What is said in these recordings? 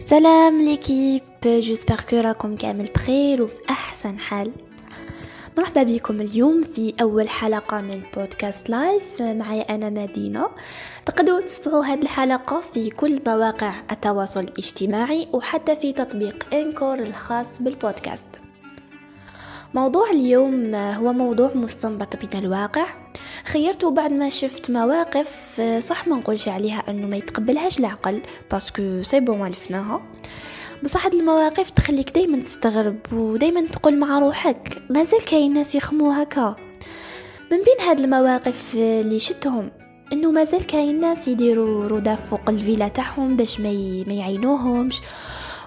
سلام l'équipe j'espère que راكم كامل بخير وفي احسن حال مرحبا بكم اليوم في اول حلقه من بودكاست live معايا أنا مدينه تقدروا تسمعوا هذه الحلقة في كل مواقع التواصل الاجتماعي وحتى في تطبيق Anchor الخاص بالبودكاست موضوع اليوم هو موضوع مستنبط من الواقع خيرته بعد ما شفت مواقف صح ما نقولش عليها إنه ما يتقبلهاش العقل parce que c'est bon عرفناها. بصح هاد المواقف تخليك دايما تستغرب ودايما تقول مع روحك مازال كاين ناس يخمو هكا. من بين هاد المواقف اللي شتهم إنه مازال كاين ناس يديروا رداف فوق الفيلا تاعهم باش ما يعينوهمش.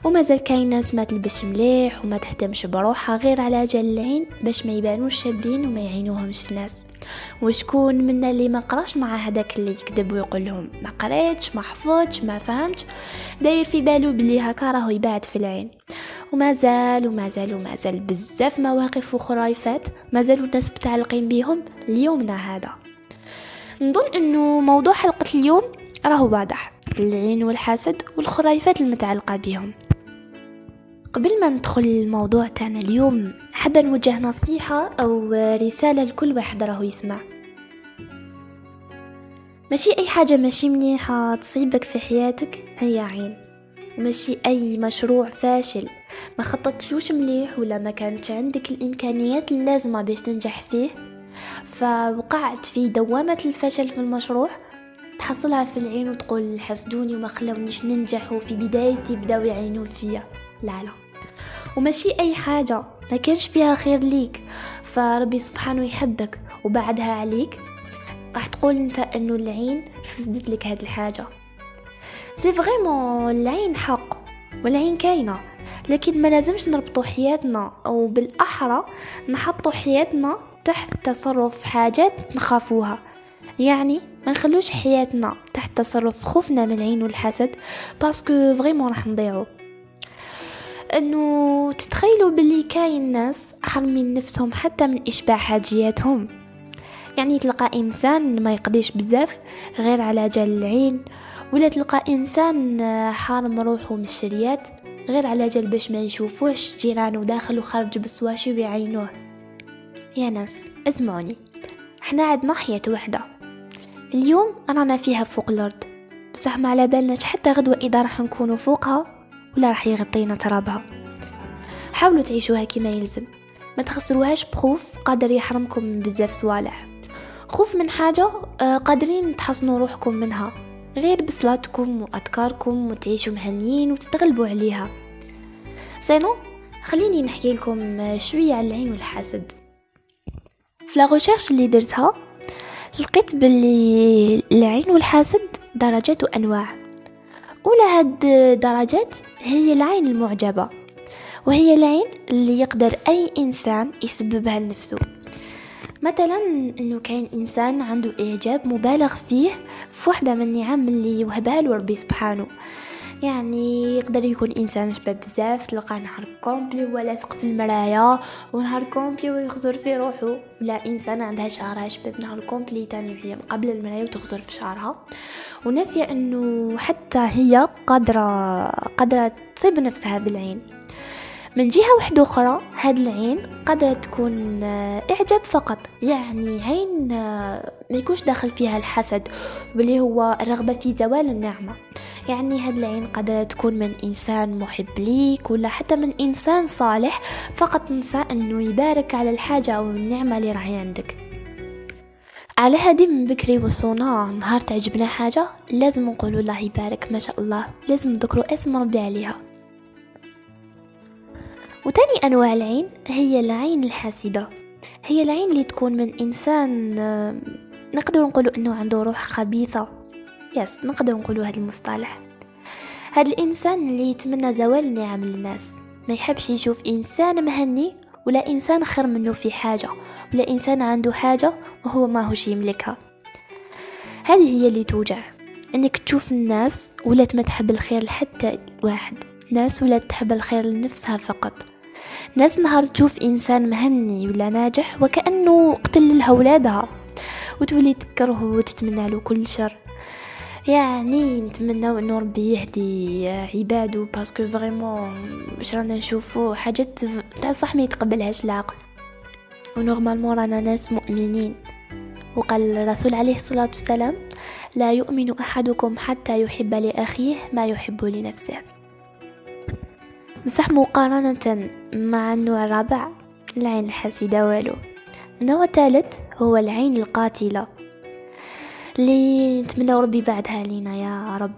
ومازال كاين ناس ما تلبس مليح وما تهتمش بروحها غير على جال العين باش ما يبانوش شابين وما يعينوهمش الناس. وشكون منا اللي ما قراش مع هذاك اللي يكذب ويقول لهم ما قريتش ما حفظتش ما فهمتش داير في بالو بلي هكا راهو يبعد في العين. ومازال ومازال ومازال بزاف مواقف وخرايفات مازالوا الناس متعلقين بيهم ليومنا هذا. نظن إنه موضوع حلقة اليوم راهو واضح العين والحسد والخرايفات المتعلقة بهم قبل ما ندخل الموضوع تاعنا اليوم حابة نوجه نصيحة أو رسالة لكل واحد راهو يسمع. ماشي أي حاجة ماشي منيحة تصيبك في حياتك هي عين. ماشي أي مشروع فاشل. ما خططتلوش مليح ولا ما كانت عندك الإمكانيات اللازمة باش تنجح فيه. فوقعت في دوامة الفشل في المشروع تحصلها في العين وتقول حسدوني وما خلونيش ننجح وفي بدايتي بداو يعينون فيا. لا لا. وماشي أي حاجة ما كانش فيها خير ليك. فربي سبحانه يحبك وبعدها عليك. راح تقول أنت إنه العين فسدت لك هاد الحاجة. c'est vraiment العين حق والعين كاينة. لكن ما لازمش نربطو حياتنا أو بالأحرى نحطو حياتنا تحت تصرف حاجات نخافوها. يعني ما نخلوش حياتنا تحت تصرف خوفنا من العين والحسد parce que vraiment راح نضيعو. أنه تتخيلوا باللي كاين ناس حرمين نفسهم حتى من إشباع حاجياتهم. يعني تلقى إنسان ما يقضيش بزاف غير على جال العين ولا تلقى إنسان حارم روحه من الشريات غير على جال باش ما يشوفوش جيرانه داخل وخارج بسواشي ويعينوه. يا ناس اسمعوني. إحنا عندنا حياة وحدة. اليوم رانا فيها فوق الأرض. بصح ما على بالناش حتى غدوة إذا راح نكونوا فوقها ولا راح يغطينا ترابها. حاولوا تعيشوها كما يلزم. ما تخسروهاش بخوف قادر يحرمكم من بزاف صوالح خوف من حاجة قادرين تحصنوا روحكم منها. غير بصلاتكم وأذكاركم وتعيشوا مهنيين وتتغلبوا عليها. sinon خليني نحكي لكم شوية على العين والحسد في la recherche اللي درتها لقيت باللي العين والحسد درجات وأنواع. أولى هاد درجات هي العين المعجبة وهي العين اللي يقدر أي إنسان يسببها لنفسه. مثلا إنه كاين إنسان عنده إعجاب مبالغ فيه في وحدة من النعم اللي وهبها ربي سبحانه. يعني يقدر يكون إنسان شباب بزاف تلقى نهار كومبلي هو لاصق في المرايا ونهار complet ويخزر في روحه ولا إنسان عندها شعرها شباب نهار complet تاني وهي قبل المرايا وتخزر في شعرها. وناسية إنه حتى هي قادرة قادرة تصيب نفسها بالعين. من جهة واحدة أخرى هاد العين قادرة تكون إعجاب فقط. يعني عين ما يكونش داخل فيها الحسد واللي هو الرغبة في زوال النعمة. يعني هاد العين قادرة تكون من إنسان محب ليك ولا حتى من إنسان صالح فقط نسى أنه يبارك على الحاجة أو النعمة اللي راهي عندك. على هادي من بكري وصونا نهار تعجبنا حاجة لازم نقولوا الله يبارك ما شاء الله. لازم نذكروا اسم ربي عليها. وتاني أنواع العين هي العين الحاسدة. هي العين اللي تكون من إنسان نقدر نقولوا أنه عنده روح خبيثة. يس نقدر نقولوا هذا المصطلح. هذا الإنسان اللي يتمنى زوال النعم للناس. ما يحبش يشوف إنسان مهني ولا إنسان خير منه في حاجة ولا إنسان عنده حاجة وهو ما هوش يملكها. هذه هي اللي توجع. إنك تشوف الناس ولات ما تحب الخير لحتى واحد. ناس ولات تحب الخير لنفسها فقط. ناس نهار تشوف إنسان مهني ولا ناجح وكأنه قتل لها ولادها وتولي تكرهه وتتمنى له كل شر. يعني نتمنى إنه ربي يهدي عباده parce que vraiment واش رانا نشوفو حاجات تاع صح ما يتقبلهاش العقل. و normalement رانا ناس مؤمنين. وقال الرسول عليه الصلاة والسلام لا يؤمن أحدكم حتى يحب لأخيه ما يحب لنفسه. بصح مقارنة مع النوع الرابع العين الحاسدة والو. النوع الثالث هو العين القاتلة. اللي نتمنى ربي بعدها لينا يا رب.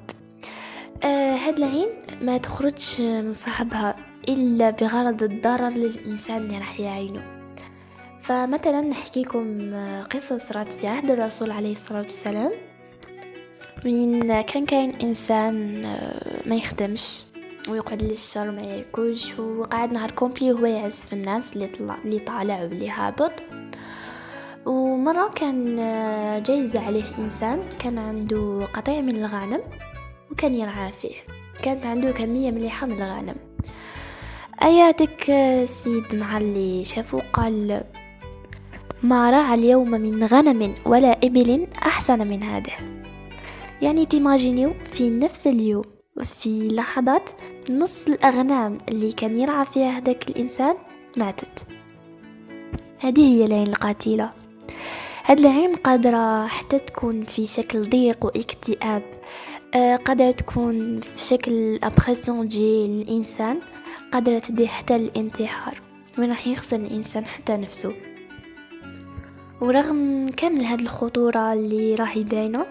آه هاد العين ما تخرجش من صاحبها إلا بغرض الضرر للإنسان اللي راح يعينه فمثلا نحكي لكم قصة صارت في عهد الرسول عليه الصلاة والسلام. وين كان كاين إنسان آه، ما يخدمش. ويقعد للشر ما ياكلش وقاعد نهار كومبلي وهو يعزف الناس اللي طلع اللي طالع واللي هابط. ومرة كان آه، جايز عليه إنسان كان عنده قطيع من الغنم وكان يرعى فيه. كانت عنده كمية مليحة من الغنم أياتك السيد آه، مع اللي شافو قال ما رعى اليوم من غنم ولا إبل أحسن من هذا يعني تيماجينيو في نفس اليوم. في لحظات نص الأغنام اللي كان يرعى فيها هذاك الإنسان ماتت. هذه هي العين القاتلة. هاد العين قادرة حتى تكون في شكل ضيق واكتئاب آه قادرة تكون في شكل أبريسيون تجي الإنسان قادرة تدي حتى الانتحار. وين راح يخسر الإنسان حتى نفسه؟ ورغم كامل هاد الخطورة اللي راهي باينة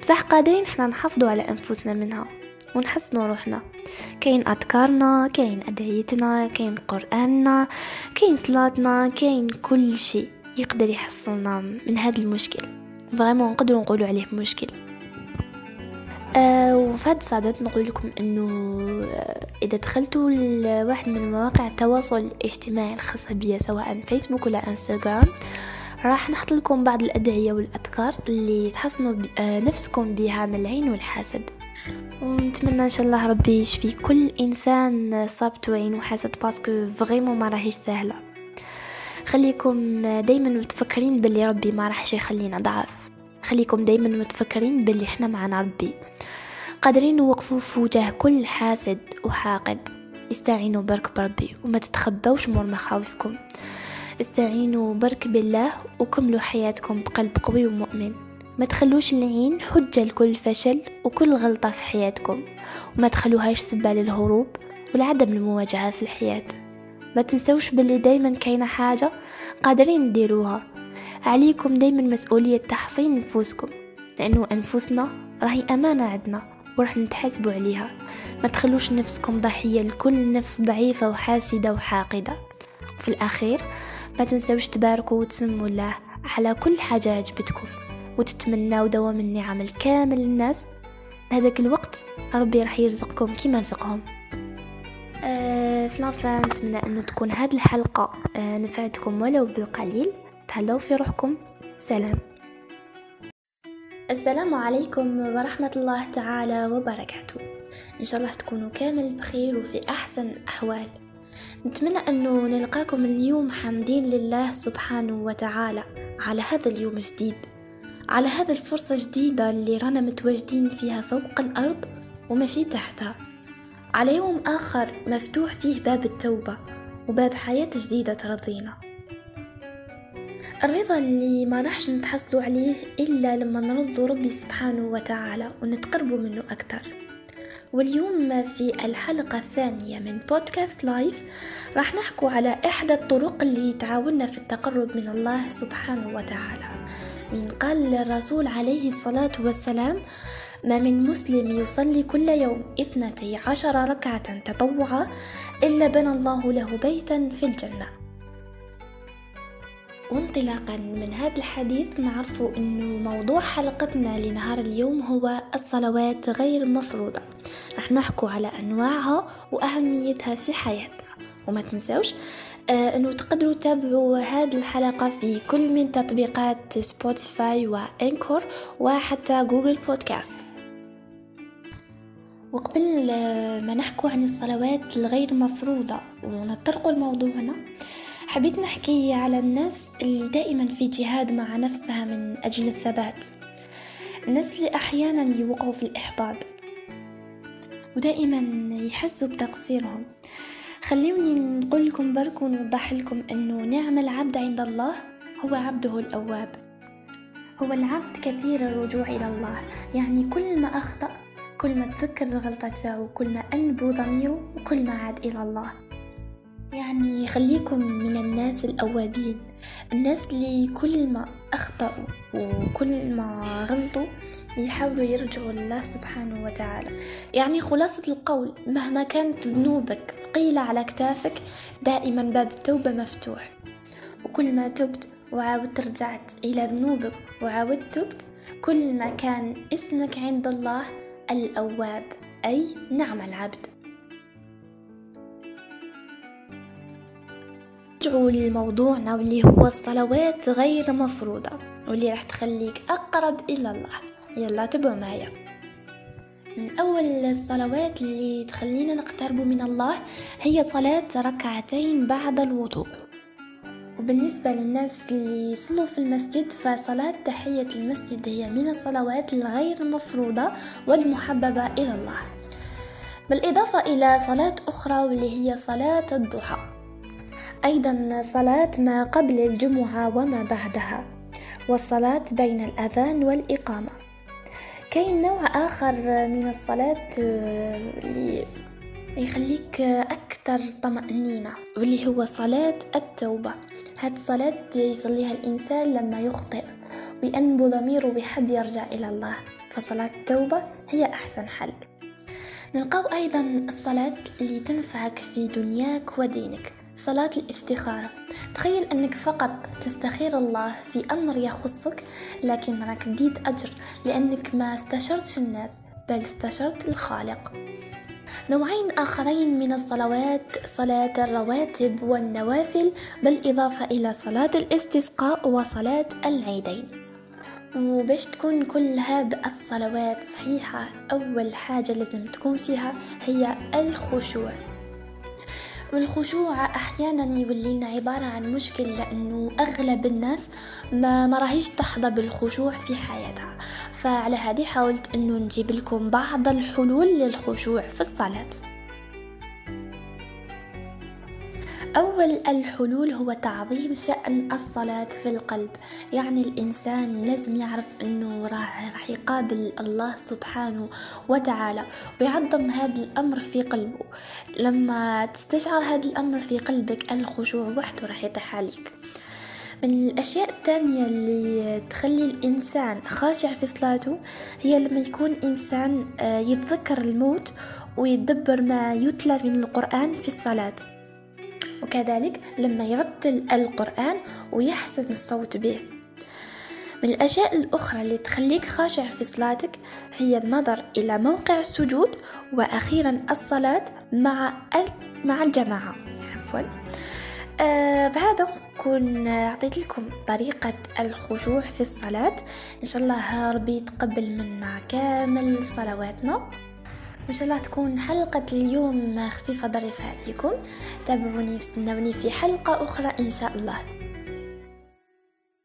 بصح قادرين إحنا نحافظوا على أنفسنا منها. ونحسنوا روحنا. كاين أذكارنا كاين أدعيتنا كاين قرآننا كاين صلاتنا كاين كل شيء يقدر يحصننا من هذا المشكل. vraiment نقدروا نقولوا عليه مشكل. أه وفي هذا الصدد نقول لكم إنه آه، إذا دخلتوا لواحد من مواقع التواصل الاجتماعي الخاصة بي سواء فيسبوك ولا انستغرام راح نحط لكم بعض الأدعية والأذكار اللي تحصنوا آه، نفسكم بها من العين والحسد ونتمنى إن شاء الله ربي يشفي كل إنسان صابته عين وحسد parce que vraiment ما راهيش سهلة. خليكم دايما متفكرين باللي ربي ما راحش يخلينا ضعف. خليكم دايما متفكرين باللي إحنا معنا ربي. قادرين نوقفوا في وجه كل حاسد وحاقد. استعينوا برك بربي وما تتخبوش مور مخاوفكم. استعينوا برك بالله وكملوا حياتكم بقلب قوي ومؤمن. ما تخلوش العين حجة لكل فشل وكل غلطة في حياتكم. وما تخلوهاش سبة للهروب ولعدم المواجهة في الحياة. ما تنسوش باللي دايما كاينة حاجة قادرين نديروها. عليكم دايما مسؤولية تحصين نفوسكم. لأنه أنفسنا راهي أمانة عندنا وراح نتحاسبوا عليها. ما تخلوش نفسكم ضحية لكل نفس ضعيفة وحاسدة وحاقدة. وفي الأخير ما تنسوش تباركوا وتسموا الله على كل حاجة عجبتكم. وتتمناو دوام النعم الكامل للناس. هذاك الوقت ربي راح يرزقكم كيما رزقهم. آه في لافان نتمنى أنه تكون هذه الحلقة آه نفعتكم ولو بالقليل. تهلاو في روحكم. سلام. السلام عليكم ورحمة الله تعالى وبركاته. إن شاء الله تكونوا كامل بخير وفي أحسن أحوال. نتمنى أنه نلقاكم اليوم حامدين لله سبحانه وتعالى على هذا اليوم الجديد. على هذا الفرصة الجديدة اللي رانا متواجدين فيها فوق الأرض وماشي تحتها. على يوم آخر مفتوح فيه باب التوبة وباب حياة جديدة ترضينا. الرضا اللي ما راحش نتحصلوا عليه إلا لما نرضوا ربي سبحانه وتعالى ونتقربوا منه أكتر واليوم في الحلقة الثانية من بودكاست لايف راح نحكو على إحدى الطرق اللي تعاوننا في التقرب من الله سبحانه وتعالى. من قال الرسول عليه الصلاة والسلام ما من مسلم يصلي كل يوم اثنتي عشر ركعة تطوعا إلا بنى الله له بيتا في الجنة. وانطلاقا من هذا الحديث نعرف أنه موضوع حلقتنا لنهار اليوم هو الصلوات غير مفروضة. رح نحكو على أنواعها وأهميتها في حياتنا. وما تنسوش آه أنه تقدروا تتابعوا هذه الحلقة في كل من تطبيقات Spotify و Anchor وحتى Google Podcast وقبل ما نحكو عن الصلوات الغير مفروضة ونطرقوا لموضوعنا حبيت نحكي على الناس اللي دائما في جهاد مع نفسها من أجل الثبات. الناس اللي أحيانا يوقعوا في الإحباط. ودائما يحسوا بتقصيرهم. خليوني نقول لكم برك ونوضح لكم أنه نعم العبد عند الله هو عبده الأواب. هو العبد كثير الرجوع إلى الله. يعني كل ما أخطأ كل ما تذكر الغلطة تاعو كل ما أنبو ضميره وكل ما عاد إلى الله. يعني خليكم من الناس الأوابين. الناس اللي كل ما أخطأوا وكل ما غلطوا يحاولوا يرجعوا لله سبحانه وتعالى. يعني خلاصة القول مهما كانت ذنوبك ثقيلة على كتافك دائما باب التوبة مفتوح. وكل ما تبت وعاودت رجعت إلى ذنوبك وعاودت تبت كل ما كان اسمك عند الله الأواب أي نعم العبد. نرجعوا لموضوعنا واللي هو الصلوات غير مفروضة واللي راح تخليك أقرب إلى الله. يلا تبعوا معايا. من أول الصلوات اللي تخلينا نقترب من الله هي صلاة ركعتين بعد الوضوء. وبالنسبة للناس اللي يصلوا في المسجد فصلاة تحية المسجد هي من الصلوات الغير مفروضة والمحببة إلى الله. بالإضافة إلى صلاة أخرى واللي هي صلاة الضحى. أيضا صلاة ما قبل الجمعة وما بعدها والصلاة بين الأذان والإقامة. كاين نوع آخر من الصلاة اللي يخليك أكثر طمأنينة واللي هو صلاة التوبة. هاد الصلاة يصليها الإنسان لما يخطئ ويأنب ضميره ويحب يرجع إلى الله. فصلاة التوبة هي أحسن حل. نلقاو أيضا الصلاة اللي تنفعك في دنياك ودينك. صلاة الاستخارة. تخيل أنك فقط تستخير الله في أمر يخصك لكن راك ديت أجر لأنك ما استشرتش الناس بل استشرت الخالق. نوعين آخرين من الصلوات صلاة الرواتب والنوافل بالإضافة إلى صلاة الاستسقاء وصلاة العيدين. وباش تكون كل هاد الصلوات صحيحة أول حاجة لازم تكون فيها هي الخشوع. والخشوع أحيانا يولي لنا عبارة عن مشكل لأنه أغلب الناس ما ما راهيش تحظى بالخشوع في حياتها. فعلى هذه حاولت إنه نجيب لكم بعض الحلول للخشوع في الصلاة. أول الحلول هو تعظيم شأن الصلاة في القلب. يعني الإنسان لازم يعرف أنه راح, راح يقابل الله سبحانه وتعالى ويعظم هذا الأمر في قلبه. لما تستشعر هذا الأمر في قلبك الخشوع وحده راح يطيح عليك. من الأشياء الثانية اللي تخلي الإنسان خاشع في صلاته هي لما يكون إنسان آه، يتذكر الموت ويدبر ما يتلى من القرآن في الصلاة. وكذلك لما يرتل القرآن ويحسن الصوت به. من الأشياء الأخرى اللي تخليك خاشع في صلاتك هي النظر إلى موقع السجود وأخيرا الصلاة مع مع الجماعة. عفوا. آه بهذا كون أعطيت لكم طريقة الخشوع في الصلاة. إن شاء الله ربي يتقبل منا كامل صلواتنا. وإن شاء الله تكون حلقة اليوم خفيفة ظريفة عليكم. تابعوني وستنوني في حلقة أخرى إن شاء الله.